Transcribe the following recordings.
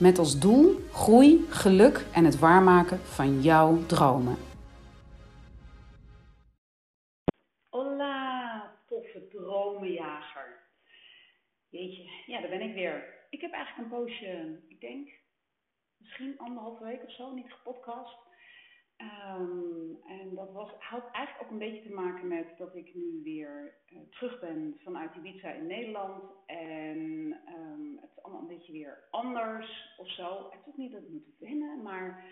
Met als doel groei, geluk en het waarmaken van jouw dromen. Hola, toffe dromenjager. Jeetje, ja, daar ben ik weer. Ik heb eigenlijk een poosje, ik denk, misschien anderhalve week of zo, niet gepodcast. Um, en dat was, had eigenlijk ook een beetje te maken met dat ik nu weer uh, terug ben vanuit Ibiza in Nederland. En um, het is allemaal een beetje weer anders of zo. Het is ook niet dat ik moet wennen, maar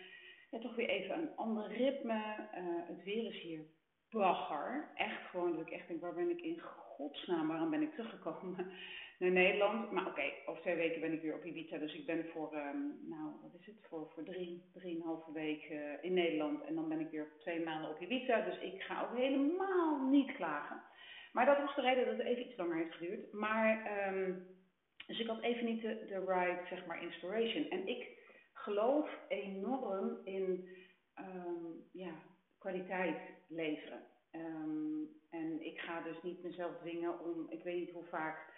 ja, toch weer even een ander ritme. Uh, het weer is hier bagger. Echt gewoon dat ik echt denk, waar ben ik in godsnaam, waarom ben ik teruggekomen? Naar Nederland. Maar oké, over twee weken ben ik weer op Ibiza. Dus ik ben voor, um, nou, wat is het, voor, voor drie, drieënhalve week uh, in Nederland. En dan ben ik weer twee maanden op Ibiza. Dus ik ga ook helemaal niet klagen. Maar dat was de reden dat het even iets langer heeft geduurd. Maar, um, dus ik had even niet de, de right, zeg maar, inspiration. En ik geloof enorm in, um, ja, kwaliteit leveren. En ik ga dus niet mezelf dwingen om, ik weet niet hoe vaak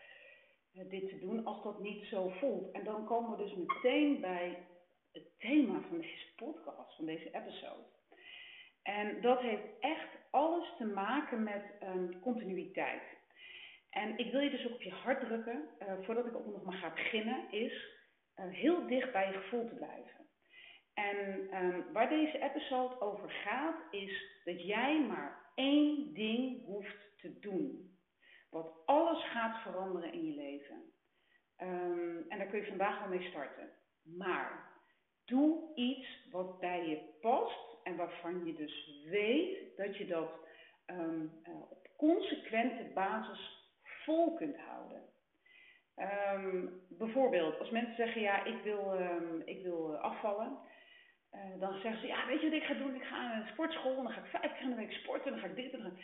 dit te doen als dat niet zo voelt. En dan komen we dus meteen bij het thema van deze podcast, van deze episode. En dat heeft echt alles te maken met um, continuïteit. En ik wil je dus ook op je hart drukken, uh, voordat ik ook nog maar ga beginnen, is uh, heel dicht bij je gevoel te blijven. En um, waar deze episode over gaat, is dat jij maar één ding hoeft te doen wat alles gaat veranderen in je leven. Um, en daar kun je vandaag al mee starten. Maar doe iets wat bij je past en waarvan je dus weet dat je dat um, uh, op consequente basis vol kunt houden. Um, bijvoorbeeld, als mensen zeggen, ja, ik wil, ik wil afvallen. Uh, dan zeggen ze, ja, weet je wat ik ga doen? Ik ga naar een sportschool, dan ga ik vijf keer in de week sporten, dan ga ik dit en dan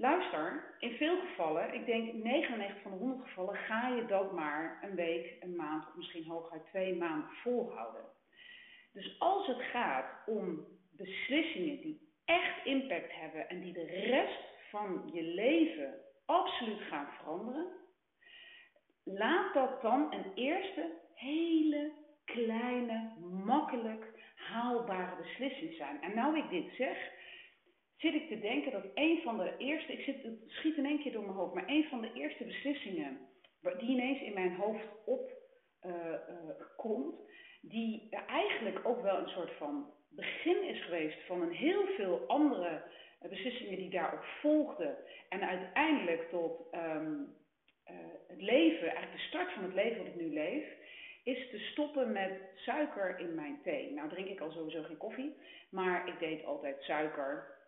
Luister, in veel gevallen, ik denk 99 van de 100 gevallen, ga je dat maar een week, een maand of misschien hooguit twee maanden volhouden. Dus als het gaat om beslissingen die echt impact hebben en die de rest van je leven absoluut gaan veranderen, laat dat dan een eerste hele kleine, makkelijk haalbare beslissing zijn. En nou ik dit zeg, zit ik te denken dat een van de eerste, ik zit, schiet in één keer door mijn hoofd, maar een van de eerste beslissingen die ineens in mijn hoofd opkomt, uh, uh, die eigenlijk ook wel een soort van begin is geweest van een heel veel andere beslissingen die daarop volgden. En uiteindelijk tot uh, het leven, eigenlijk de start van het leven wat ik nu leef, is te stoppen met suiker in mijn thee. Nou drink ik al sowieso geen koffie, maar ik deed altijd suiker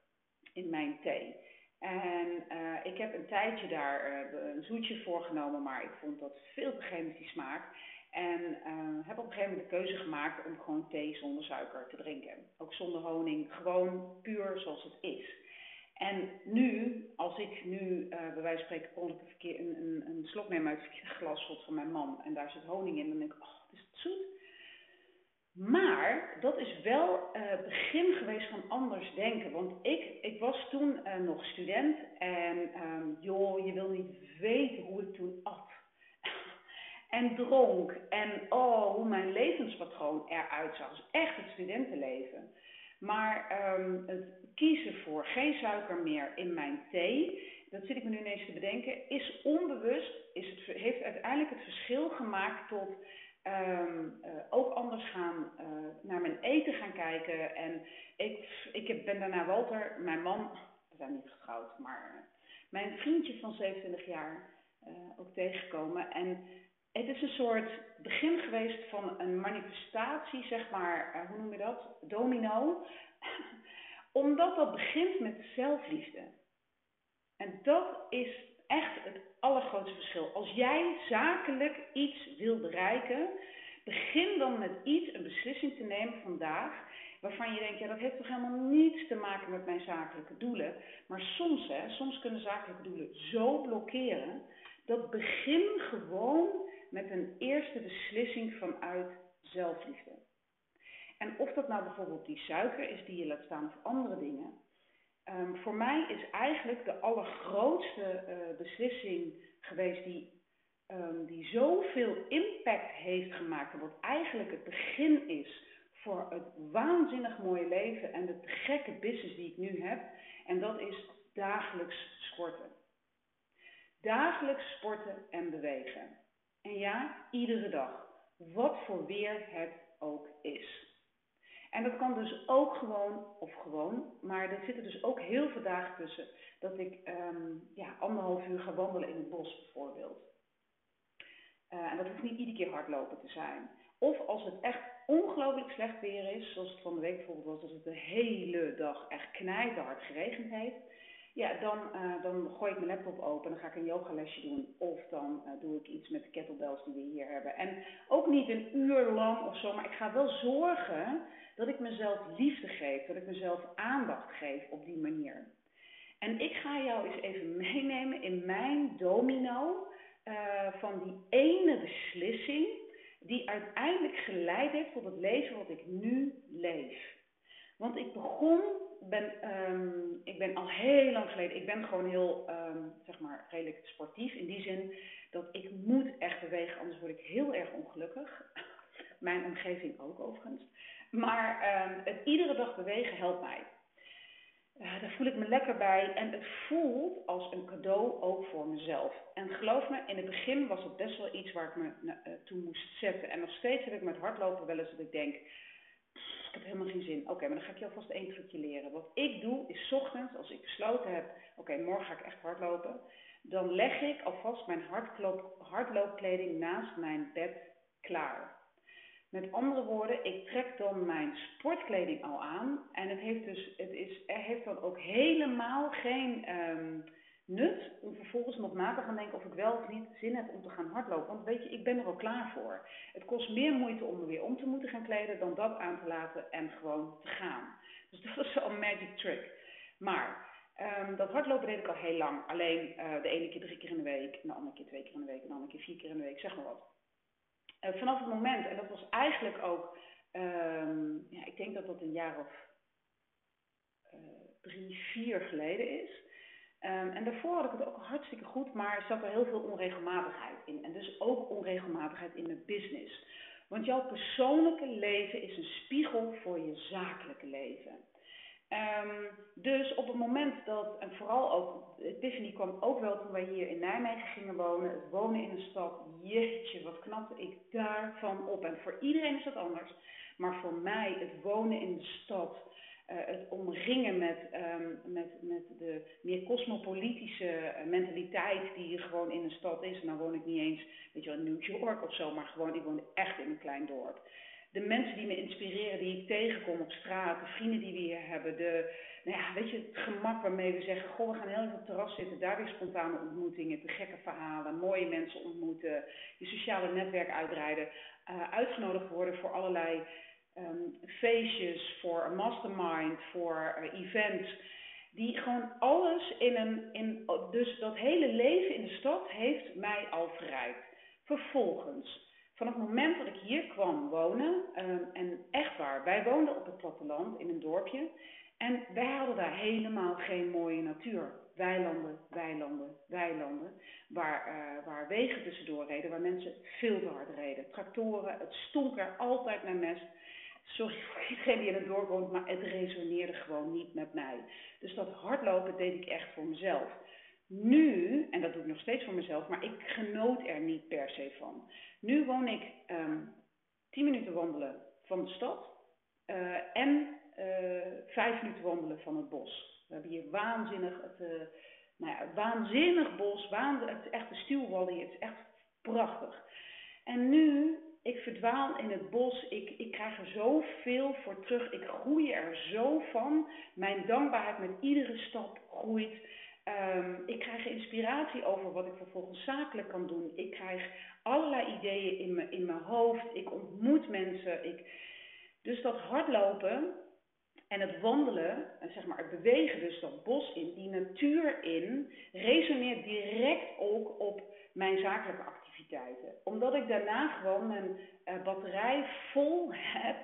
in mijn thee. En uh, ik heb een tijdje daar uh, een zoetje voor genomen, maar ik vond dat veel te chemisch die smaak. En uh, heb op een gegeven moment de keuze gemaakt om gewoon thee zonder suiker te drinken. Ook zonder honing, gewoon puur zoals het is. En nu, als ik nu bij wijze van spreken kon ik een, een, een, slok nemen uit het glas van mijn man en daar zit honing in, dan denk ik, oh, is het zoet? Maar dat is wel uh, begin geweest van anders denken. Want ik, ik was toen uh, nog student en um, joh, je wil niet weten hoe ik toen at. en dronk. En oh, hoe mijn levenspatroon eruit zag. Dus echt het studentenleven. Maar um, het kiezen voor geen suiker meer in mijn thee, dat zit ik me nu ineens te bedenken, is onbewust, is het, heeft uiteindelijk het verschil gemaakt tot Um, uh, ook anders gaan uh, naar mijn eten gaan kijken. En ik, ik ben daarna Walter, mijn man, zijn niet getrouwd, maar uh, mijn vriendje van 27 jaar ook tegengekomen. En het is een soort begin geweest van een manifestatie, zeg maar, hoe noem je dat? Domino. Omdat dat begint met zelfliefde. En dat is echt het allergrootste verschil. Als jij zakelijk iets wil bereiken, Begin dan met iets, een beslissing te nemen vandaag, waarvan je denkt, ja dat heeft toch helemaal niets te maken met mijn zakelijke doelen. Maar soms, hè, soms kunnen zakelijke doelen zo blokkeren, dat begin gewoon met een eerste beslissing vanuit zelfliefde. En of dat nou bijvoorbeeld die suiker is die je laat staan of andere dingen. Um, voor mij is eigenlijk de allergrootste uh, beslissing geweest die, um, die zoveel impact heeft gemaakt. Wat eigenlijk het begin is voor het waanzinnig mooie leven en de gekke business die ik nu heb. En dat is dagelijks sporten. Dagelijks sporten en bewegen. En ja, iedere dag. Wat voor weer het ook is. En dat kan dus ook gewoon, of gewoon, maar er zitten dus ook heel veel dagen tussen dat ik um, ja, anderhalf uur ga wandelen in het bos bijvoorbeeld. Uh, en dat hoeft niet iedere keer hardlopen te zijn. Of als het echt ongelooflijk slecht weer is, zoals het van de week bijvoorbeeld was, dat het de hele dag echt knijterhard geregend heeft. Ja, dan, uh, dan gooi ik mijn laptop open, dan ga ik een yogalesje doen. Of dan uh, doe ik iets met de kettlebells die we hier hebben. En ook niet een uur lang of zo, maar ik ga wel zorgen dat ik mezelf liefde geef, dat ik mezelf aandacht geef op die manier. En ik ga jou eens even meenemen in mijn domino uh, van die ene beslissing die uiteindelijk geleid heeft tot het leven wat ik nu leef. Want ik begon, ben, um, ik ben al heel lang geleden, ik ben gewoon heel, um, zeg maar, redelijk sportief. In die zin dat ik moet echt bewegen, anders word ik heel erg ongelukkig. Mijn omgeving ook overigens. Maar um, het iedere dag bewegen helpt mij. Uh, daar voel ik me lekker bij en het voelt als een cadeau ook voor mezelf. En geloof me, in het begin was het best wel iets waar ik me uh, toe moest zetten. En nog steeds heb ik met hardlopen wel eens dat ik denk, ik heb helemaal geen zin. Oké, maar dan ga ik je alvast één trucje leren. Wat ik doe is ochtends, als ik besloten heb, oké, morgen ga ik echt hardlopen. Dan leg ik alvast mijn hardloop, hardloopkleding naast mijn bed klaar. Met andere woorden, ik trek dan mijn sportkleding al aan. En het heeft dus, het is, er heeft dan ook helemaal geen um, nut om vervolgens nog na te gaan denken of ik wel of niet zin heb om te gaan hardlopen. Want weet je, ik ben er al klaar voor. Het kost meer moeite om me weer om te moeten gaan kleden dan dat aan te laten en gewoon te gaan. Dus dat is een magic trick. Maar um, dat hardlopen deed ik al heel lang. Alleen uh, de ene keer drie keer in de week, de andere keer twee keer in de week, en de andere keer vier keer in de week, zeg maar wat. Uh, vanaf het moment, en dat was eigenlijk ook, um, ja, ik denk dat dat een jaar of uh, drie, vier geleden is. Um, en daarvoor had ik het ook hartstikke goed, maar zat er heel veel onregelmatigheid in. En dus ook onregelmatigheid in mijn business. Want jouw persoonlijke leven is een spiegel voor je zakelijke leven. Um, dus op het moment dat, en vooral ook, Tiffany kwam ook wel toen wij hier in Nijmegen gingen wonen, het wonen in een stad, jeetje, wat knapte ik daarvan op. En voor iedereen is dat anders, maar voor mij het wonen in de stad, uh, het omringen met, um, met, met de meer cosmopolitische mentaliteit die er gewoon in een stad is. En dan woon ik niet eens, weet je wel, in New York of zo, maar gewoon, ik woon echt in een klein dorp de mensen die me inspireren, die ik tegenkom op straat, de vrienden die we hier hebben, de, nou ja, weet je, het gemak waarmee we zeggen, goh, we gaan heel even op het terras zitten, daar weer spontane ontmoetingen, te gekke verhalen, mooie mensen ontmoeten, je sociale netwerk uitbreiden, uh, uitgenodigd worden voor allerlei um, feestjes, voor een mastermind, voor uh, events, die gewoon alles in een, in, dus dat hele leven in de stad heeft mij al verrijkt. Vervolgens, Vanaf het moment dat ik hier kwam wonen, um, en echt waar, wij woonden op het platteland in een dorpje. En wij hadden daar helemaal geen mooie natuur. Weilanden, weilanden, weilanden. Waar, uh, waar wegen tussendoor reden, waar mensen veel te hard reden. Tractoren, het stonk er altijd naar mest. Sorry voor iedereen die in het dorp woont, maar het resoneerde gewoon niet met mij. Dus dat hardlopen deed ik echt voor mezelf. Nu, en dat doe ik nog steeds voor mezelf, maar ik genoot er niet per se van. Nu woon ik um, 10 minuten wandelen van de stad uh, en uh, 5 minuten wandelen van het bos. We hebben hier waanzinnig, het, uh, nou ja, waanzinnig bos, waanzinnig, het is echt het is echt prachtig. En nu, ik verdwaal in het bos, ik, ik krijg er zoveel voor terug, ik groei er zo van. Mijn dankbaarheid met iedere stap groeit. Ehm, ik krijg inspiratie over wat ik vervolgens zakelijk kan doen. Ik krijg allerlei ideeën in, me, in mijn hoofd. Ik ontmoet mensen. Ik... Dus dat hardlopen en het wandelen, zeg maar het bewegen, dus dat bos in, die natuur in, resoneert direct ook op mijn zakelijke activiteiten. Omdat ik daarna gewoon mijn uh, batterij vol heb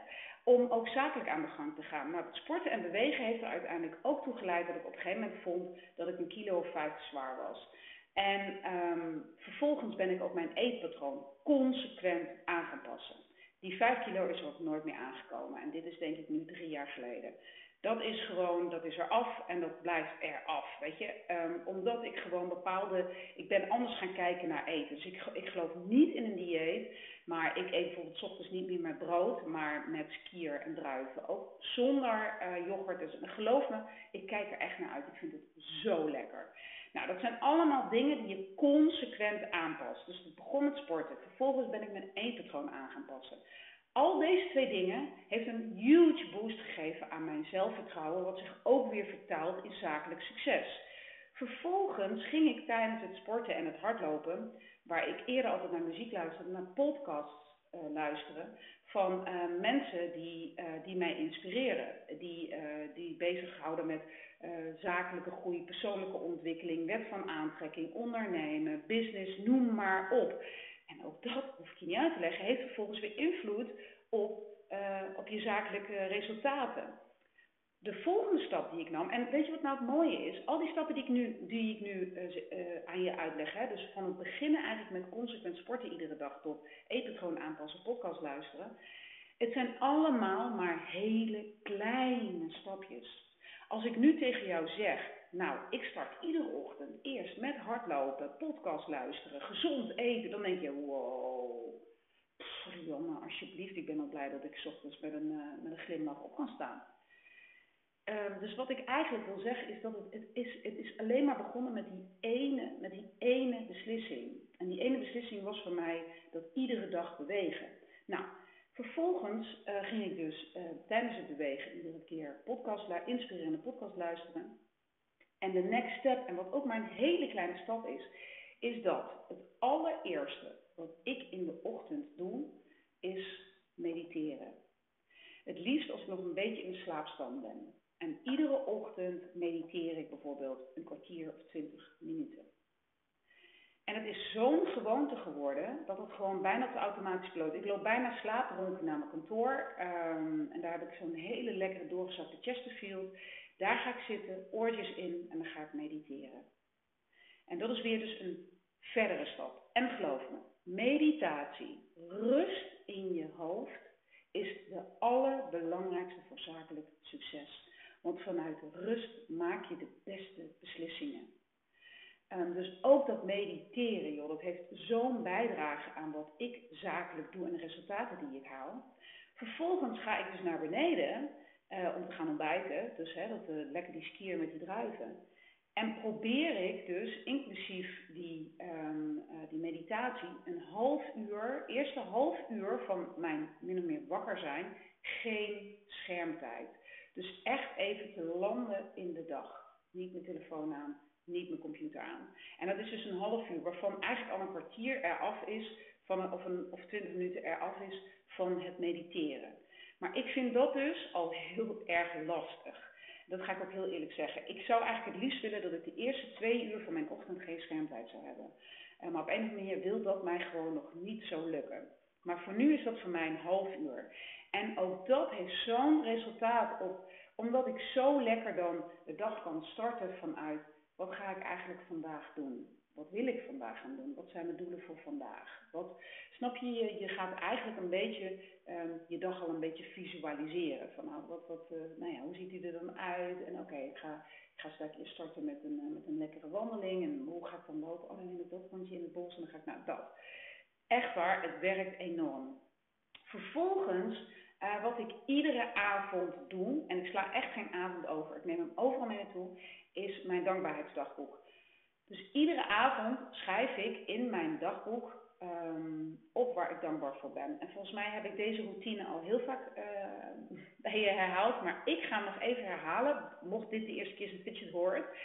om ook zakelijk aan de gang te gaan. Het sporten en bewegen heeft er uiteindelijk ook toe geleid dat ik op een gegeven moment vond dat ik een kilo of vijf te zwaar was. En um, vervolgens ben ik ook mijn eetpatroon consequent aan gaan passen. Die vijf kilo is ook nooit meer aangekomen. En dit is denk ik nu drie jaar geleden. Dat is gewoon, dat is er af en dat blijft er af, weet je. Um, omdat ik gewoon bepaalde, ik ben anders gaan kijken naar eten. Dus ik, ik geloof niet in een dieet, maar ik eet bijvoorbeeld ochtends niet meer met brood, maar met skier en druiven. Ook zonder uh, yoghurt. Dus geloof me, ik kijk er echt naar uit. Ik vind het zo lekker. Nou, dat zijn allemaal dingen die je consequent aanpast. Dus het begon met sporten. Vervolgens ben ik mijn eetpatroon aan gaan passen. Al deze twee dingen heeft een huge boost gegeven aan mijn zelfvertrouwen, wat zich ook weer vertaalt in zakelijk succes. Vervolgens ging ik tijdens het sporten en het hardlopen, waar ik eerder altijd naar muziek luisterde, naar podcasts uh, luisteren van uh, mensen die, uh, die mij inspireren. Die, die bezighouden met zakelijke groei, persoonlijke ontwikkeling, wet van aantrekking, ondernemen, business, noem maar op. En ook dat, hoef ik je niet uit te leggen, heeft vervolgens weer invloed op, uh, op je zakelijke resultaten. De volgende stap die ik nam, en weet je wat nou het mooie is? Al die stappen die ik nu, ik nu uh, uh, aan je uitleg, hè, dus van het beginnen eigenlijk met consequent sporten iedere dag tot eetpatroon aanpassen, podcast luisteren. Het zijn allemaal maar hele kleine stapjes. Als ik nu tegen jou zeg, nou, ik start iedere ochtend eerst met hardlopen, podcast luisteren, gezond eten. Dan denk je, wow, Janne, alsjeblieft, ik ben al blij dat ik s ochtends met een, uh, met een glimlach op kan staan. Um, dus wat ik eigenlijk wil zeggen is dat het, het, is, het is alleen maar begonnen met die, ene, met die ene beslissing. En die ene beslissing was voor mij dat iedere dag bewegen. Nou, vervolgens uh, ging ik dus uh, tijdens het bewegen iedere keer podcast, inspirerende podcast luisteren. En de next step, en wat ook maar een hele kleine stap is, is dat het allereerste wat ik in de ochtend doe, is mediteren. Het liefst als ik nog een beetje in slaapstand ben. En iedere ochtend mediteer ik bijvoorbeeld een kwartier of twintig minuten. En het is zo'n gewoonte geworden dat het gewoon bijna op de automatische. Ik loop bijna slaaprond naar mijn kantoor. Um, en daar heb ik zo'n hele lekkere doorgezakte Chesterfield. Daar ga ik zitten, oortjes in en dan ga ik mediteren. En dat is weer dus een verdere stap. En geloof me, meditatie, rust in je hoofd, is de allerbelangrijkste voor zakelijk succes. Want vanuit rust maak je de beste beslissingen. Um, dus ook dat mediteren, joh, dat heeft zo'n bijdrage aan wat ik zakelijk doe en de resultaten die ik haal. Vervolgens ga ik dus naar beneden uh, om te gaan ontbijten. Dus hè, dat, uh, lekker die skier met die druiven. En probeer ik dus, inclusief die, um, uh, die meditatie, een half uur, eerste half uur van mijn min of meer wakker zijn, geen schermtijd. Dus echt even te landen in de dag. Niet mijn telefoon aan, niet mijn computer aan. En dat is dus een half uur, waarvan eigenlijk al een kwartier eraf is, van, of, een, of twintig minuten eraf is van het mediteren. Maar ik vind dat dus al heel erg lastig. Dat ga ik ook heel eerlijk zeggen. Ik zou eigenlijk het liefst willen dat ik de eerste twee uur van mijn ochtend geen schermtijd zou hebben. Uh, maar op een manier wil dat mij gewoon nog niet zo lukken. Maar voor nu is dat voor mij een half uur. En ook dat heeft zo'n resultaat op, omdat ik zo lekker dan de dag kan starten vanuit wat ga ik eigenlijk vandaag doen. Wat wil ik vandaag gaan doen? Wat zijn mijn doelen voor vandaag? Wat, snap je, je, gaat eigenlijk een beetje um, je dag al een beetje visualiseren. Van nou, wat, wat, uh, nou ja, hoe ziet die er dan uit? En oké, ik ga, ik ga straks starten met een, uh, met een lekkere wandeling. En hoe ga ik dan lopen? Oh, dan neem dat rondje in het bos en dan ga ik naar dat. Echt waar, het werkt enorm. Vervolgens, uh, wat ik iedere avond doe, en ik sla echt geen avond over, ik neem hem overal mee naartoe, is mijn dankbaarheidsdagboek. Dus iedere avond schrijf ik in mijn dagboek um, op waar ik dankbaar voor ben. En volgens mij heb ik deze routine al heel vaak uh, bij je herhaald, maar ik ga hem nog even herhalen, mocht dit de eerste keer zijn fidget hoort.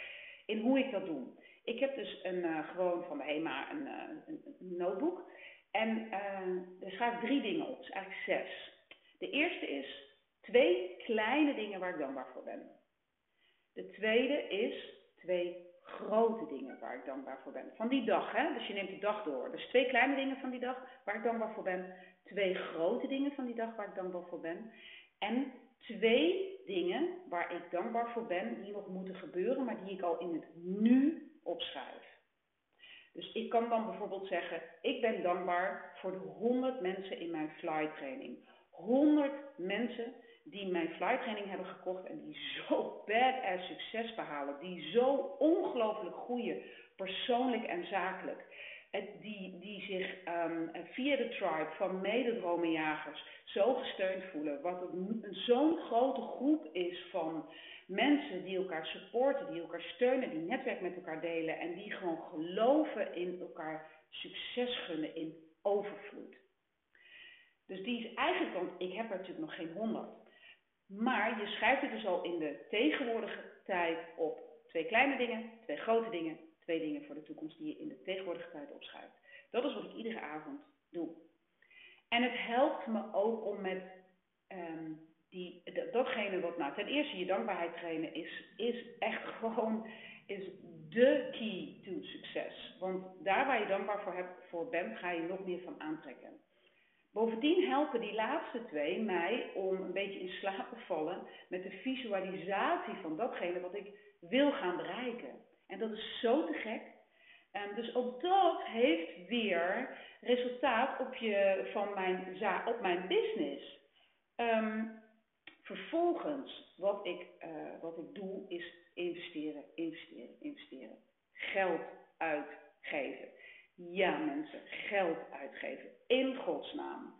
in hoe ik dat doe. Ik heb dus een, uh, gewoon van de HEMA een, uh, een, notebook. En er schrijf drie dingen op, dus eigenlijk zes. De eerste is twee kleine dingen waar ik dankbaar voor ben. De tweede is twee grote dingen waar ik dankbaar voor ben. Van die dag, hè? dus je neemt de dag door. Dus twee kleine dingen van die dag waar ik dankbaar voor ben. Twee grote dingen van die dag waar ik dankbaar voor ben. En twee dingen waar ik dankbaar voor ben, die nog moeten gebeuren, maar die ik al in het nu opschrijf. Dus ik kan dan bijvoorbeeld zeggen, ik ben dankbaar voor de 100 mensen in mijn fly training. 100 mensen die mijn fly training hebben gekocht en die zo badass succes behalen, die zo ongelooflijk groeien, persoonlijk en zakelijk. Die, die zich um, via de tribe van mededromenjagers zo gesteund voelen. Wat zo'n grote groep is van mensen die elkaar supporten, die elkaar steunen, die netwerk met elkaar delen en die gewoon geloven in elkaar succes gunnen in overvloed. Dus die is eigenlijk, want ik heb er natuurlijk nog geen honderd. Maar je schrijft het dus al in de tegenwoordige tijd op twee kleine dingen, twee grote dingen, twee dingen voor de toekomst die je in de tegenwoordige tijd opschrijft. Dat is wat ik iedere avond doe. En het helpt me ook om met um, die, datgene wat, nou ten eerste je dankbaarheid trainen is, is echt gewoon, is de key to succes. Want daar waar je dankbaar voor, voor bent, ga je nog meer van aantrekken. Bovendien helpen die laatste twee mij om een beetje in slaap te vallen met de visualisatie van datgene wat ik wil gaan bereiken. En dat is zo te gek. Um, dus ook dat heeft weer resultaat op, je, van mijn, op mijn business. Um, vervolgens, wat ik, uh, wat ik doe, is investeren, investeren, investeren. Geld uitgeven. Ja, mensen, geld uitgeven. In godsnaam.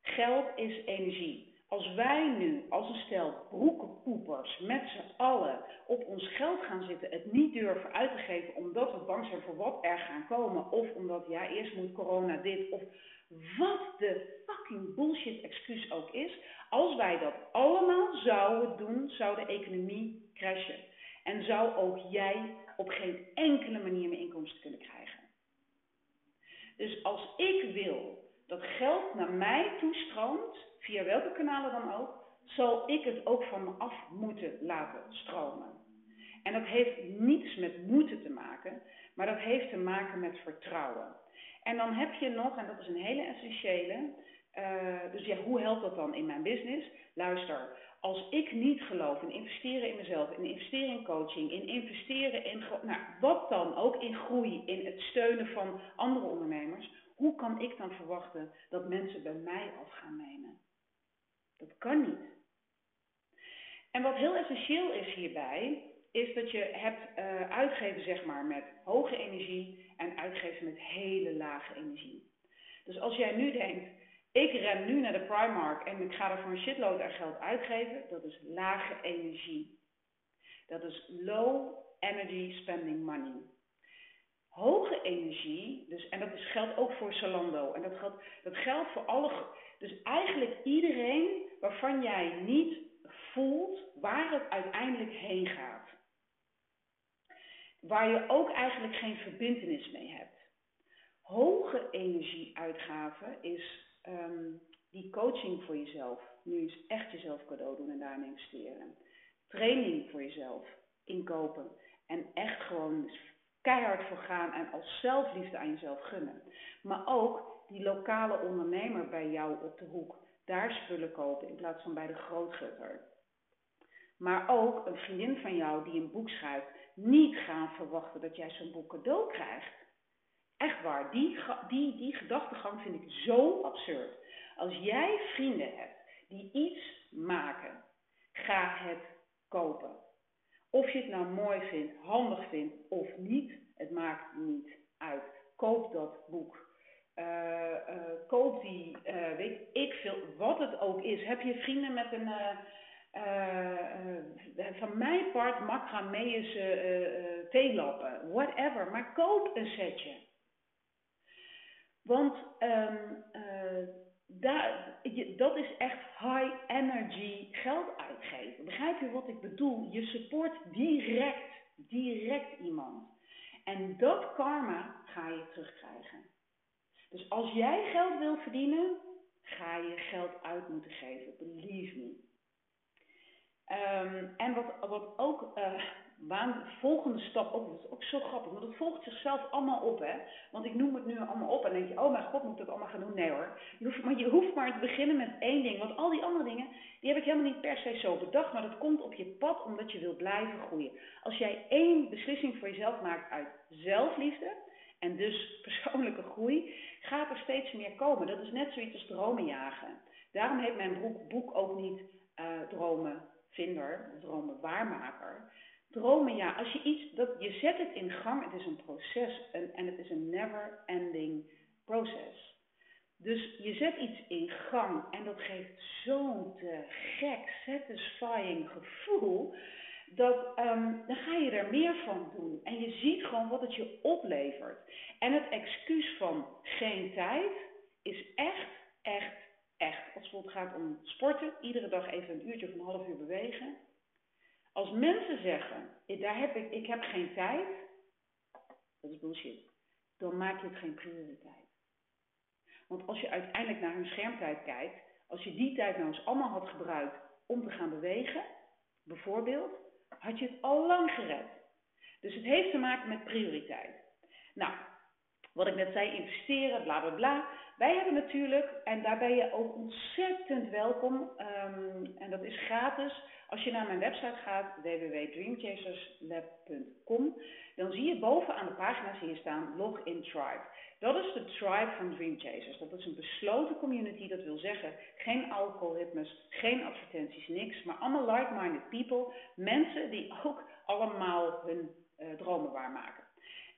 Geld is energie. Als wij nu als een stel broekenpoepers met z'n allen op ons geld gaan zitten, het niet durven uit te geven omdat we bang zijn voor wat er gaan komen, of omdat ja, eerst moet corona dit, of wat de fucking bullshit excuus ook is, als wij dat allemaal zouden doen, zou de economie crashen. En zou ook jij op geen enkele manier meer inkomsten kunnen krijgen. Dus als ik wil dat geld naar mij toestroomt, via welke kanalen dan ook, zal ik het ook van me af moeten laten stromen. En dat heeft niets met moeten te maken, maar dat heeft te maken met vertrouwen. En dan heb je nog, en dat is een hele essentiële, uh, dus ja, hoe helpt dat dan in mijn business? Luister, als ik niet geloof in investeren in mezelf, in investeren in coaching, in investeren in, nou, wat dan ook, in groei, in het steunen van andere ondernemers, hoe kan ik dan verwachten dat mensen bij mij af gaan nemen? Dat kan niet. En wat heel essentieel is hierbij, is dat je hebt uh, uitgeven zeg maar met hoge energie en uitgeven met hele lage energie. Dus als jij nu denkt, ik ren nu naar de Primark en ik ga er voor een shitload aan geld uitgeven, dat is lage energie. Dat is low energy spending money. Hoge energie, dus, en dat is, geldt ook voor Zalando. En dat geldt, dat geldt voor alle. Dus eigenlijk iedereen waarvan jij niet voelt waar het uiteindelijk heen gaat. Waar je ook eigenlijk geen verbindenis mee hebt. Hoge energieuitgaven is um, die coaching voor jezelf. Nu eens echt jezelf cadeau doen en daarin investeren. Training voor jezelf inkopen. En echt gewoon keihard voor gaan en als zelfliefde aan jezelf gunnen. Maar ook die lokale ondernemer bij jou op de hoek. Daar spullen kopen in plaats van bij de grootgutter. Maar ook een vriendin van jou die een boek schrijft. Niet gaan verwachten dat jij zo'n boek cadeau krijgt. Echt waar, die, die, die gedachtegang vind ik zo absurd. Als jij vrienden hebt die iets maken, ga het kopen. Of je het nou mooi vindt, handig vindt of niet, het maakt niet uit. Koop dat boek. Uh, uh, koop die, uh, weet ik veel, wat het ook is. Heb je vrienden met een, van mijn part, macrameus theelappen, whatever. Maar koop een setje. Want um, uh, daar, dat is echt high energy geld uitgeven. Begrijp je wat ik bedoel? Je support direct, direct iemand. En dat karma ga je terugkrijgen. Dus als jij geld wil verdienen, ga je geld uit moeten geven. Believe me. Um, en wat, wat ook uh, waan, volgende stap ook, dat is ook zo grappig, want het volgt zichzelf allemaal op, hè. Want ik noem het nu allemaal op en denk je, oh mijn god, moet ik dat allemaal gaan doen? Nee hoor. Je hoeft, maar je hoeft maar te beginnen met één ding, want al die andere dingen, die heb ik helemaal niet per se zo bedacht, maar dat komt op je pad omdat je wil blijven groeien. Als jij één beslissing voor jezelf maakt uit zelfliefde, en dus persoonlijke groei, gaat er steeds meer komen. Dat is net zoiets als dromen jagen. Daarom heet mijn boek, boek ook niet uh, dromen vinder, dromen waarmaker. Dromen, ja, als je iets, dat, je zet het in gang, het is een proces en, en het is een never ending proces. Dus je zet iets in gang en dat geeft zo'n te gek, satisfying gevoel. Dat, um, dan ga je er meer van doen. En je ziet gewoon wat het je oplevert. En het excuus van geen tijd is echt, echt, echt. Als het gaat om sporten, iedere dag even een uurtje of een half uur bewegen. Als mensen zeggen, daar heb ik, ik heb geen tijd, dat is bullshit. Dan maak je het geen prioriteit. Want als je uiteindelijk naar hun schermtijd kijkt, als je die tijd nou eens allemaal had gebruikt om te gaan bewegen, bijvoorbeeld, had je het al lang gered. Dus het heeft te maken met prioriteit. Nou, wat ik net zei, investeren, bla bla bla. Wij hebben natuurlijk, en daar ben je ook ontzettend welkom, um, en dat is gratis. Als je naar mijn website gaat, www.dreamchaserslab.com, dan zie je bovenaan de pagina's hier staan Login Tribe. Dat is de tribe van Dream Chasers. Dat is een besloten community, dat wil zeggen geen algoritmes, geen advertenties, niks, maar allemaal like-minded people. Mensen die ook allemaal hun uh, dromen waarmaken.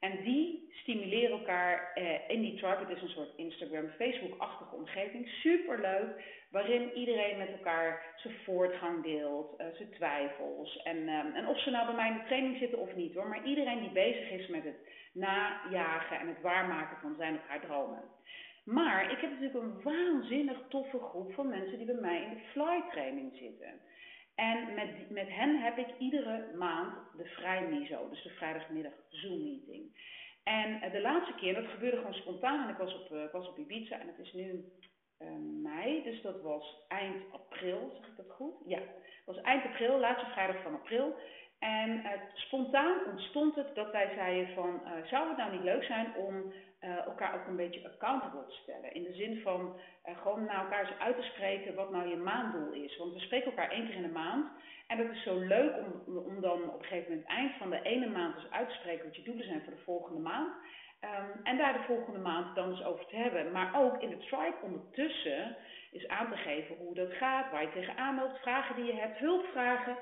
En die stimuleren elkaar eh, in die tribe. Het is een soort Instagram, Facebook-achtige omgeving. Superleuk. Waarin iedereen met elkaar zijn voortgang deelt, uh, zijn twijfels. En, um, en of ze nou bij mij in de training zitten of niet hoor. Maar iedereen die bezig is met het najagen en het waarmaken van zijn of haar dromen. Maar ik heb natuurlijk een waanzinnig toffe groep van mensen die bij mij in de fly training zitten. En met, met hen heb ik iedere maand de vrijmiso, dus de vrijdagmiddag Zoom meeting. En uh, de laatste keer, dat gebeurde gewoon spontaan en ik was op, ik was op Ibiza en het is nu uh, mei, dus dat was eind april, zeg ik dat goed? Ja, het was eind april, laatste vrijdag van april. En spontaan ontstond het dat wij zeiden van, zou het nou niet leuk zijn om uh, elkaar ook een beetje accountable te stellen. In de zin van uh, gewoon naar elkaar eens uit te spreken wat nou je maanddoel is. Want we spreken elkaar één keer in de maand. En dat is zo leuk om, om dan op een gegeven moment eind van de ene maand dus uit te spreken wat je doelen zijn voor de volgende maand. Um, en daar de volgende maand dan dus over te hebben. Maar ook in de tribe ondertussen is aan te geven hoe dat gaat, waar je tegenaan loopt, vragen die je hebt, hulpvragen.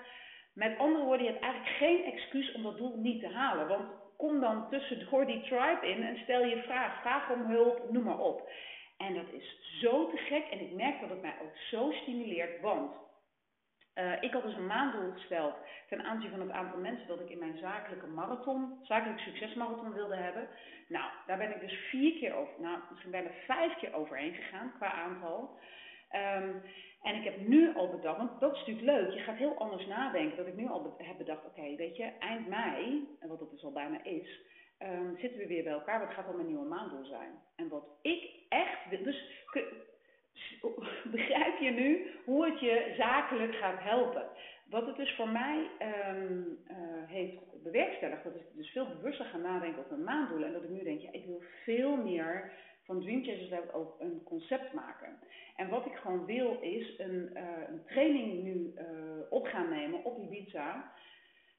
Met andere woorden, je hebt eigenlijk geen excuus om dat doel niet te halen. Want kom dan tussendoor die tribe in en stel je vraag. Vraag om hulp, noem maar op. En dat is zo te gek en ik merk dat het mij ook zo stimuleert, want uh, ik had dus een maanddoel gesteld ten aanzien van het aantal mensen dat ik in mijn zakelijke marathon, zakelijk succesmarathon wilde hebben. Nou, daar ben ik dus vier keer over, nou misschien bijna vijf keer overheen gegaan qua aantal. Um, en ik heb nu al bedacht, want dat is natuurlijk leuk, je gaat heel anders nadenken. Dat ik nu al heb bedacht, oké, weet je, eind mei, en wat het dus al bijna is, um, zitten we weer bij elkaar. Wat gaat dan mijn nieuwe maanddoel zijn? En wat ik echt wil, dus begrijp je nu hoe het je zakelijk gaat helpen? Wat het dus voor mij um, uh, heeft bewerkstelligd, dat ik dus veel bewuster gaan nadenken over mijn maanddoelen. En dat ik nu denk, ja, ik wil veel meer van Dream Chasers Lab ook een concept maken. En wat ik gewoon wil is een, uh, een training nu uh, op gaan nemen op Ibiza.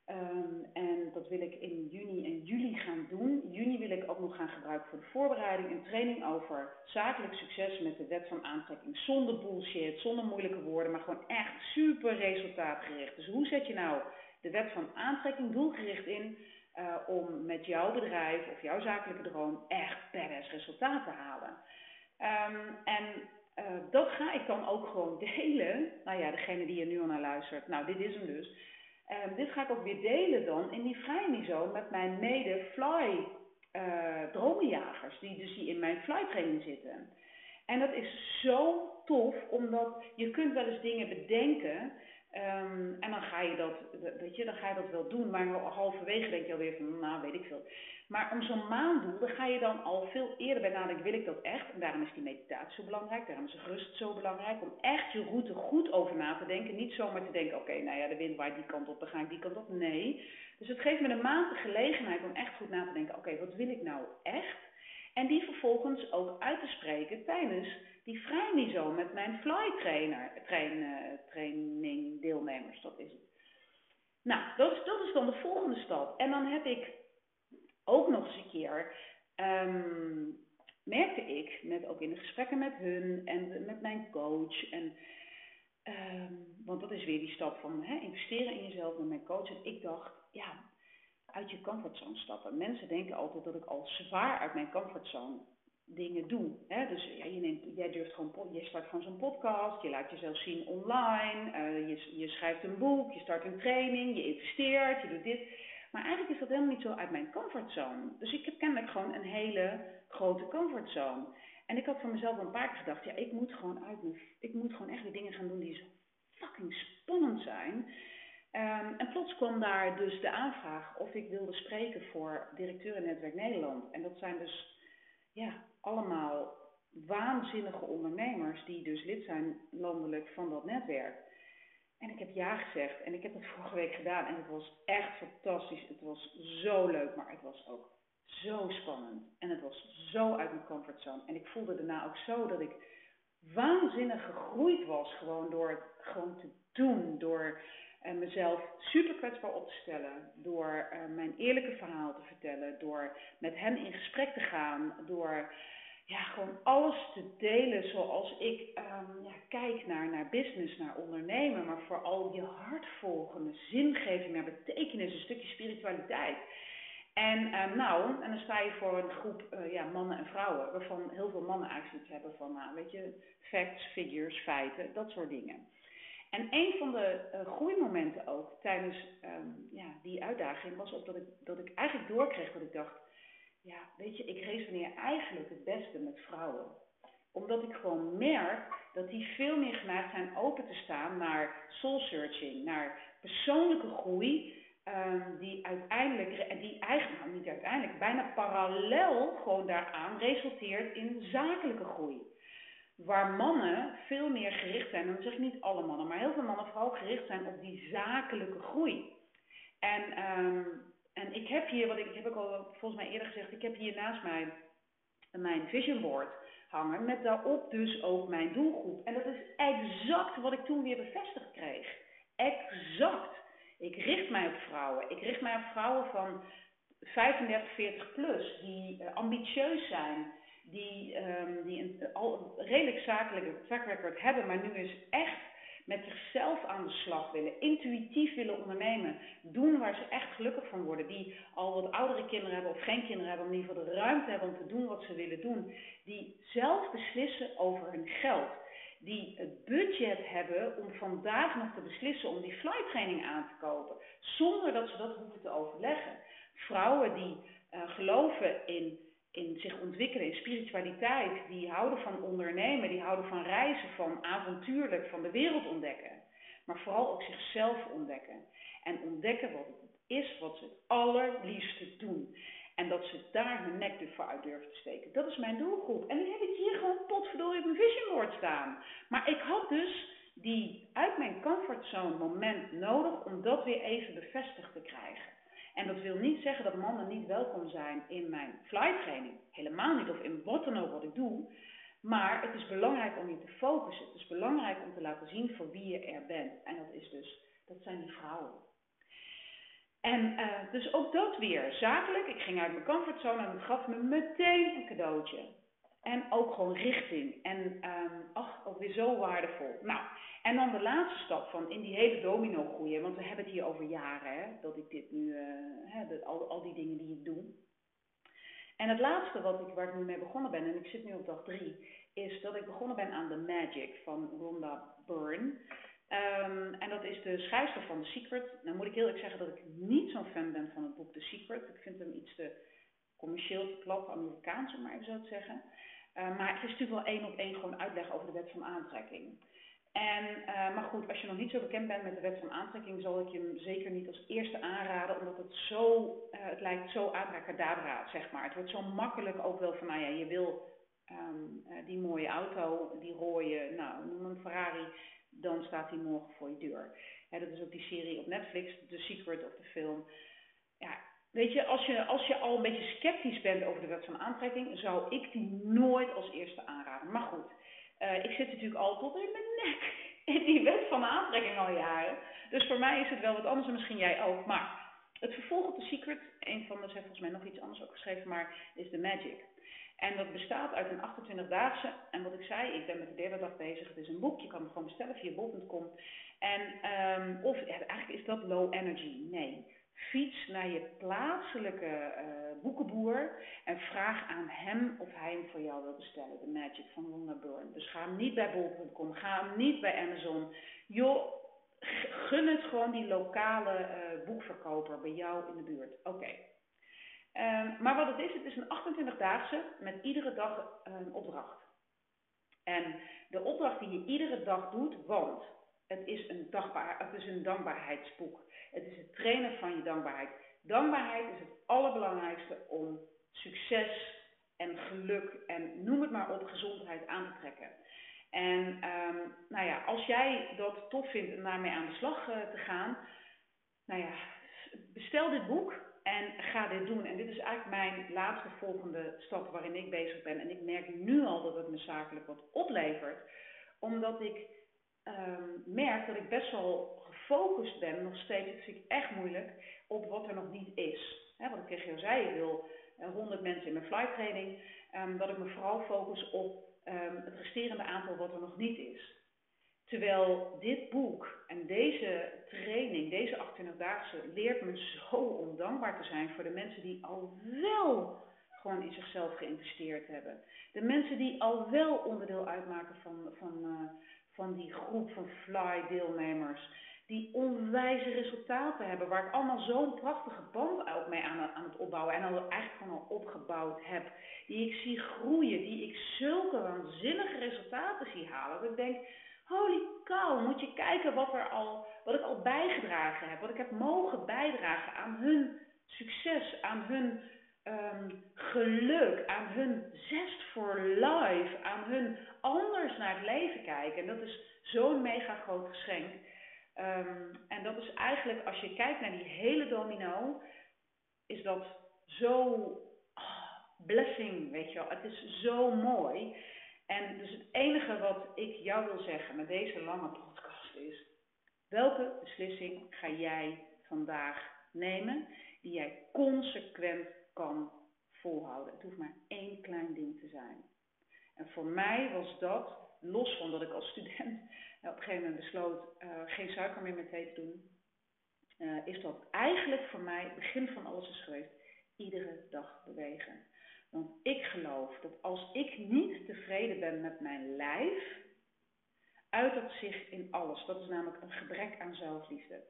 Um, en dat wil ik in juni en juli gaan doen. Juni wil ik ook nog gaan gebruiken voor de voorbereiding. Een training over zakelijk succes met de wet van aantrekking. Zonder bullshit, zonder moeilijke woorden, maar gewoon echt super resultaatgericht. Dus hoe zet je nou de wet van aantrekking doelgericht in uh, om met jouw bedrijf of jouw zakelijke droom echt badass resultaten te halen. Um, en uh, dat ga ik dan ook gewoon delen. Nou ja, degene die er nu al naar luistert, nou dit is hem dus. Um, dit ga ik ook weer delen dan in die vrijmiso met mijn mede-fly uh, dromenjagers, die dus die in mijn fly training zitten. En dat is zo tof, omdat je kunt wel eens dingen bedenken Ehm, en dan ga, je dat, weet je, dan ga je dat wel doen, maar halverwege denk je alweer van, nou weet ik veel. Maar om zo'n maandoel, dan ga je dan al veel eerder bij nadenken, wil ik dat echt? En daarom is die meditatie zo belangrijk, daarom is rust zo belangrijk, om echt je route goed over na te denken. Niet zomaar te denken, oké, nou ja, de wind waait die kant op, dan ga ik die kant op. Nee. Dus het geeft me een maand de gelegenheid om echt goed na te denken, oké, wat wil ik nou echt? En die vervolgens ook uit te spreken tijdens die vrijniveau met mijn fly trainer, train, uh, training deelnemers. Dat is het. Nou, dat is, dat is dan de volgende stap. En dan heb ik ook nog eens een keer, um, merkte ik, met, ook in de gesprekken met hun en met mijn coach. En, um, want dat is weer die stap van investeren in jezelf met mijn coach. En ik dacht, ja, uit je comfortzone stappen. Mensen denken altijd dat ik al zwaar uit mijn comfortzone dingen doe. Hè? Dus ja, je neemt, jij durft gewoon, je start gewoon zo'n podcast, je laat jezelf zien online, uh, je, je schrijft een boek, je start een training, je investeert, je doet dit. Maar eigenlijk is dat helemaal niet zo uit mijn comfortzone. Dus ik heb kennelijk gewoon een hele grote comfortzone. En ik had van mezelf een paar keer gedacht, ja, ik moet gewoon uit mijn, ik moet gewoon echt weer dingen gaan doen die zo fucking spannend zijn. Um, en plots kwam daar dus de aanvraag of ik wilde spreken voor directeur in Netwerk Nederland. En dat zijn dus ja, allemaal waanzinnige ondernemers die dus lid zijn landelijk van dat netwerk. En ik heb ja gezegd en ik heb het vorige week gedaan en het was echt fantastisch. Het was zo leuk, maar het was ook zo spannend. En het was zo uit mijn comfortzone. En ik voelde daarna ook zo dat ik waanzinnig gegroeid was gewoon door het gewoon te doen. Door uh, mezelf super kwetsbaar op te stellen. Door uh, mijn eerlijke verhaal te vertellen. Door met hen in gesprek te gaan. Door ja, gewoon alles te delen zoals ik um, ja, kijk naar, naar business, naar ondernemen, maar vooral je hart volgen, de zingeving, naar betekenis, een stukje spiritualiteit. En um, nou, en dan sta je voor een groep uh, ja, mannen en vrouwen, waarvan heel veel mannen eigenlijk iets hebben van, nou, weet je, facts, figures, feiten, dat soort dingen. En een van de uh, groeimomenten ook tijdens um, ja, die uitdaging was ook dat ik, dat ik eigenlijk doorkreeg dat ik dacht, ja, weet je, ik resoneer eigenlijk het beste met vrouwen. Omdat ik gewoon merk dat die veel meer geneigd zijn open te staan naar soul searching, naar persoonlijke groei. Um, die uiteindelijk, die eigenlijk, nou niet uiteindelijk, bijna parallel gewoon daaraan resulteert in zakelijke groei. Waar mannen veel meer gericht zijn, en dan zeg ik niet alle mannen, maar heel veel mannen vooral gericht zijn op die zakelijke groei. En um, en ik heb hier, wat ik, ik heb ook al volgens mij eerder gezegd, ik heb hier naast mij mijn vision board hangen. Met daarop dus ook mijn doelgroep. En dat is exact wat ik toen weer bevestigd kreeg. Exact. Ik richt mij op vrouwen. Ik richt mij op vrouwen van 35, 40 plus. Die uh, ambitieus zijn. Die, um, die een al redelijk zakelijke track record hebben. Maar nu is echt met zichzelf aan de slag willen, intuïtief willen ondernemen, doen waar ze echt gelukkig van worden, die al wat oudere kinderen hebben of geen kinderen hebben, om in ieder geval de ruimte hebben om te doen wat ze willen doen, die zelf beslissen over hun geld, die het budget hebben om vandaag nog te beslissen om die flight training aan te kopen, zonder dat ze dat hoeven te overleggen. Vrouwen die uh, geloven in in zich ontwikkelen in spiritualiteit, die houden van ondernemen, die houden van reizen, van avontuurlijk, van de wereld ontdekken. Maar vooral ook zichzelf ontdekken. En ontdekken wat het is wat ze het allerliefste doen. En dat ze daar hun nek voor uit durven te steken. Dat is mijn doelgroep. En die heb ik hier gewoon potverdorie op mijn vision board staan. Maar ik had dus die uit mijn comfortzone moment nodig om dat weer even bevestigd te krijgen. En dat wil niet zeggen dat mannen niet welkom zijn in mijn flight training. Helemaal niet, of in wat dan ook wat ik doe. Maar het is belangrijk om je te focussen. Het is belangrijk om te laten zien voor wie je er bent. En dat is dus, dat zijn die vrouwen. En uh, dus ook dat weer, zakelijk. Ik ging uit mijn comfortzone en gaf me meteen een cadeautje. En ook gewoon richting. En um, ach, ook weer zo waardevol. Nou, en dan de laatste stap van in die hele domino groeien. Want we hebben het hier over jaren, hè, dat ik dit nu, uh, hè, dat, al, al die dingen die ik doe. En het laatste wat ik, waar ik nu mee begonnen ben, en ik zit nu op dag drie, is dat ik begonnen ben aan The Magic van Rhonda Byrne. Um, en dat is de schrijfster van The Secret. Nou moet ik heel erg zeggen dat ik niet zo'n fan ben van het boek The Secret. Ik vind hem iets te commercieel te Amerikaans, om maar even zo te zeggen. Uh, maar het is natuurlijk wel één op één gewoon uitleg over de wet van aantrekking. En, uh, maar goed, als je nog niet zo bekend bent met de wet van aantrekking, zal ik je hem zeker niet als eerste aanraden, omdat het zo, uh, het lijkt zo abracadabra, zeg maar. Het wordt zo makkelijk ook wel van, nou ja, je wil uh, die mooie auto, die rode, nou, noem een Ferrari, dan staat die morgen voor je deur. Dat is ook die serie op Netflix, The Secret of the Film. Ja, weet je als, je, als je al een beetje sceptisch bent over de wet van aantrekking, zou ik die nooit als eerste aanraden. Maar goed, uh, ik zit natuurlijk al tot in mijn nek in die wet van aantrekking al jaren. Dus voor mij is het wel wat anders en misschien jij ook. Maar het vervolg op The Secret, een van de, ze heeft volgens mij nog iets anders ook geschreven, maar is The Magic. En dat bestaat uit een 28-daagse. En wat ik zei, ik ben met de derde dag bezig. Het is een boek, je kan het gewoon bestellen via bol.com. En, um, of eigenlijk is dat low energy. Nee. Fiets naar je plaatselijke uh, boekenboer en vraag aan hem of hij hem voor jou wil bestellen. De Magic van Byrne. Dus ga hem niet bij bol.com, ga hem niet bij Amazon. Joh, gun het gewoon die lokale uh, boekverkoper bij jou in de buurt. Oké. Um, maar wat het is, het is een 28-daagse met iedere dag een opdracht. En de opdracht die je iedere dag doet, want het is een, dagbaar, het is een dankbaarheidsboek. Het is het trainen van je dankbaarheid. Dankbaarheid is het allerbelangrijkste om succes en geluk en noem het maar op, gezondheid aan te trekken. En um, nou ja, als jij dat tof vindt om daarmee aan de slag uh, te gaan, nou ja, bestel dit boek en ga dit doen. En dit is eigenlijk mijn laatste volgende stap waarin ik bezig ben. En ik merk nu al dat het me zakelijk wat oplevert, omdat ik um, merk dat ik best wel gefocust ben, nog steeds, dat vind ik echt moeilijk, op wat er nog niet is. Wat ik tegen jou zei, wil uh, eh, 100 mensen in mijn flight training, um, dat ik me vooral focus op um, het resterende aantal wat er nog niet is. Terwijl dit boek en deze training, deze 28-daagse, leert me zo om dankbaar te zijn voor de mensen die al wel gewoon in zichzelf geïnvesteerd hebben. De mensen die al wel onderdeel uitmaken van, van, uh, van die groep van fly-deelnemers. Die onwijze resultaten hebben, waar ik allemaal zo'n prachtige band ook mee aan, aan het opbouwen en al eigenlijk gewoon opgebouwd heb. Die ik zie groeien, die ik zulke waanzinnige resultaten zie halen. Dat ik denk, Holy cow, moet je kijken wat, er al, wat ik al bijgedragen heb. Wat ik heb mogen bijdragen aan hun succes, aan hun um, geluk, aan hun zest voor life, aan hun anders naar het leven kijken. En dat is zo'n mega groot geschenk. Um, en dat is eigenlijk, als je kijkt naar die hele domino, is dat zo oh, blessing, weet je wel. Het is zo mooi. En dus het enige wat ik jou wil zeggen met deze lange podcast is: welke beslissing ga jij vandaag nemen die jij consequent kan volhouden? Het hoeft maar één klein ding te zijn. En voor mij was dat, los van dat ik als student op een gegeven moment besloot uh, geen suiker meer met thee te doen, uh, is dat eigenlijk voor mij het begin van alles is geweest. Iedere dag bewegen. Want ik geloof dat als ik niet tevreden ben met mijn lijf, uit dat zich in alles. Dat is namelijk een gebrek aan zelfliefde.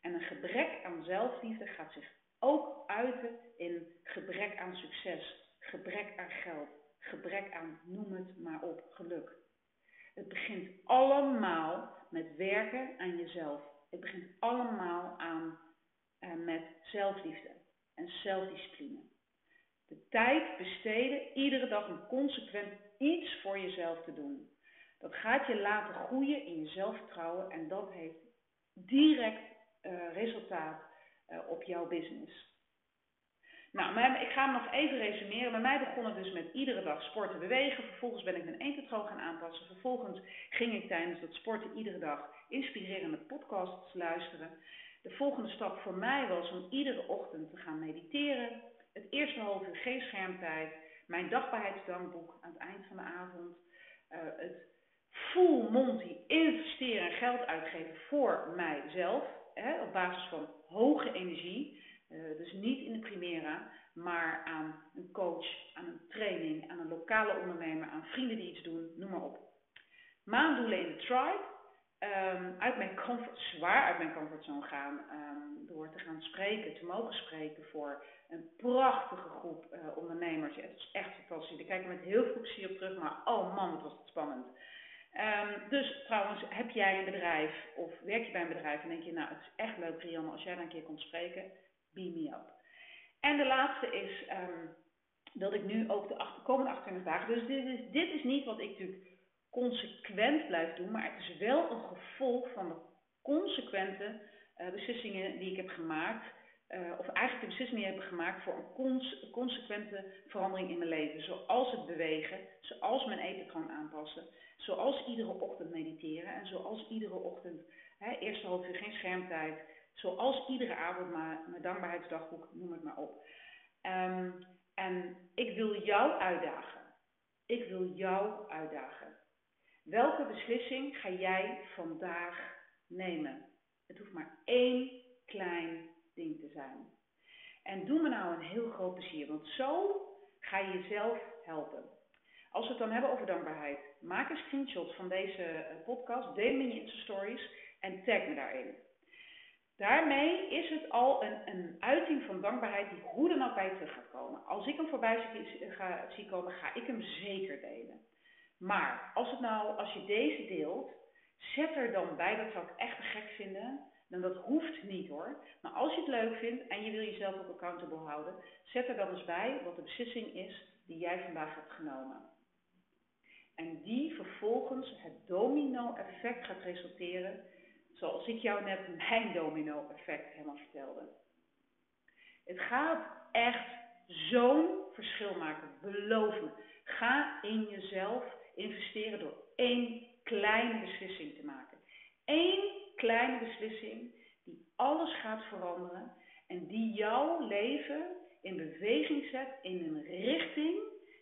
En een gebrek aan zelfliefde gaat zich ook uiten in gebrek aan succes, gebrek aan geld, gebrek aan, noem het maar op, geluk. Het begint allemaal met werken aan jezelf. Het begint allemaal aan uh, met zelfliefde en zelfdiscipline. De tijd besteden, iedere dag een consequent iets voor jezelf te doen. Dat gaat je laten groeien in je zelfvertrouwen en dat heeft direct uh, resultaat uh, op jouw business. Nou, ik ga hem nog even resumeren. Bij mij begon het dus met iedere dag sporten, bewegen. Vervolgens ben ik mijn eetpatroon gaan aanpassen. Vervolgens ging ik tijdens dat sporten iedere dag inspirerende podcasts luisteren. De volgende stap voor mij was om iedere ochtend te gaan mediteren. Het eerste half uur geen schermtijd. Mijn dankbaarheidsdankboek aan het eind van de avond. Uh, het full monty investeren en geld uitgeven voor mijzelf. Hè, op basis van hoge energie. Uh, dus niet in de Primera, maar aan een coach, aan een training, aan een lokale ondernemer, aan vrienden die iets doen, noem maar op. Maandoelen in de tribe. Um, uit mijn comfort, zwaar uit mijn comfortzone gaan um, door te gaan spreken, te mogen spreken voor een prachtige groep uh, ondernemers. Het is echt fantastisch. Ik kijk er met heel veel plezier op terug, maar oh man, wat was het spannend. Ehm, dus trouwens, heb jij een bedrijf of werk je bij een bedrijf en denk je, nou het is echt leuk Rianne als jij daar een keer komt spreken, beam me up. En de laatste is um, dat ik nu ook de komende 28 dagen, dus dit is, dit is niet wat ik natuurlijk consequent blijf doen, maar het is wel een gevolg van de consequente uh, beslissingen die ik heb gemaakt. Uh, of eigenlijk de beslissingen die ik heb gemaakt voor een cons consequente verandering in mijn leven. Zoals het bewegen, zoals mijn eetpatroon aanpassen, zoals iedere ochtend mediteren en zoals iedere ochtend, hè, eerste half uur geen schermtijd, zoals iedere avond mijn dankbaarheidsdagboek, noem het maar op. Um, en ik wil jou uitdagen. Ik wil jou uitdagen. Welke beslissing ga jij vandaag nemen? Het hoeft maar één klein ding te zijn. En doe me nou een heel groot plezier, want zo ga je jezelf helpen. Als we het dan hebben over dankbaarheid, maak een screenshot van deze eh, podcast, deel hem in je Stories en tag me daarin. Daarmee is het al een, een uiting van dankbaarheid die hoe dan ook bij je terug gaat komen. Als ik hem voorbij zie, ga, komen, ga ik hem zeker delen. Maar als, het nou, als je deze deelt, zet er dan bij, dat zou ik echt te gek vinden. Dan dat hoeft niet hoor. Maar als je het leuk vindt en je wil jezelf ook accountable houden, zet er dan eens bij wat de beslissing is die jij vandaag hebt genomen. En die vervolgens het domino-effect gaat resulteren Zoals ik jou net mijn domino-effect helemaal vertelde. Het gaat echt zo'n verschil maken. Beloof me. Ga in jezelf investeren door één kleine beslissing te maken. Eén kleine beslissing die alles gaat veranderen en die jouw leven in beweging zet in een richting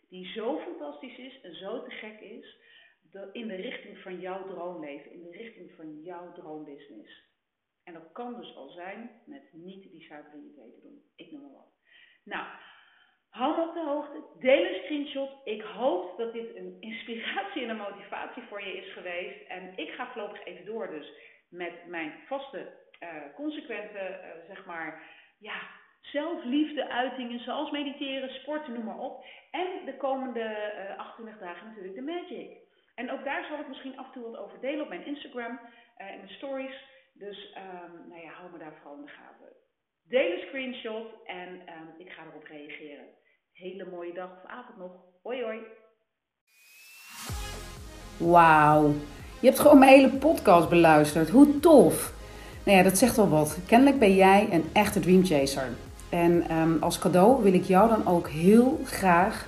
die zo fantastisch is en zo te gek is, in de richting van jouw droomleven, in de richting van jouw droombusiness. En dat kan dus al zijn met niet die thee te doen. Ik noem maar wat. Nou, hou op de hoogte. Deel een screenshot. Ik hoop dat dit een inspiratie en een motivatie voor je is geweest. En ik ga voorlopig even door dus met mijn vaste, uh, consequente, uh, zeg maar, ja, zelfliefde uitingen zoals mediteren, sporten, noem maar op. En de komende uh, 28 dagen natuurlijk de magic. En ook daar zal ik misschien af en toe wat over delen op mijn Instagram en uh, in mijn stories. Dus um, nou ja, hou me daar vooral in de gaten. Deel een screenshot en um, ik ga erop reageren. Hele mooie dag of avond nog. Hoi hoi. Wauw. Je hebt gewoon mijn hele podcast beluisterd. Hoe tof. Nou ja, dat zegt wel wat. Kennelijk ben jij een echte dreamchaser. En um, als cadeau wil ik jou dan ook heel graag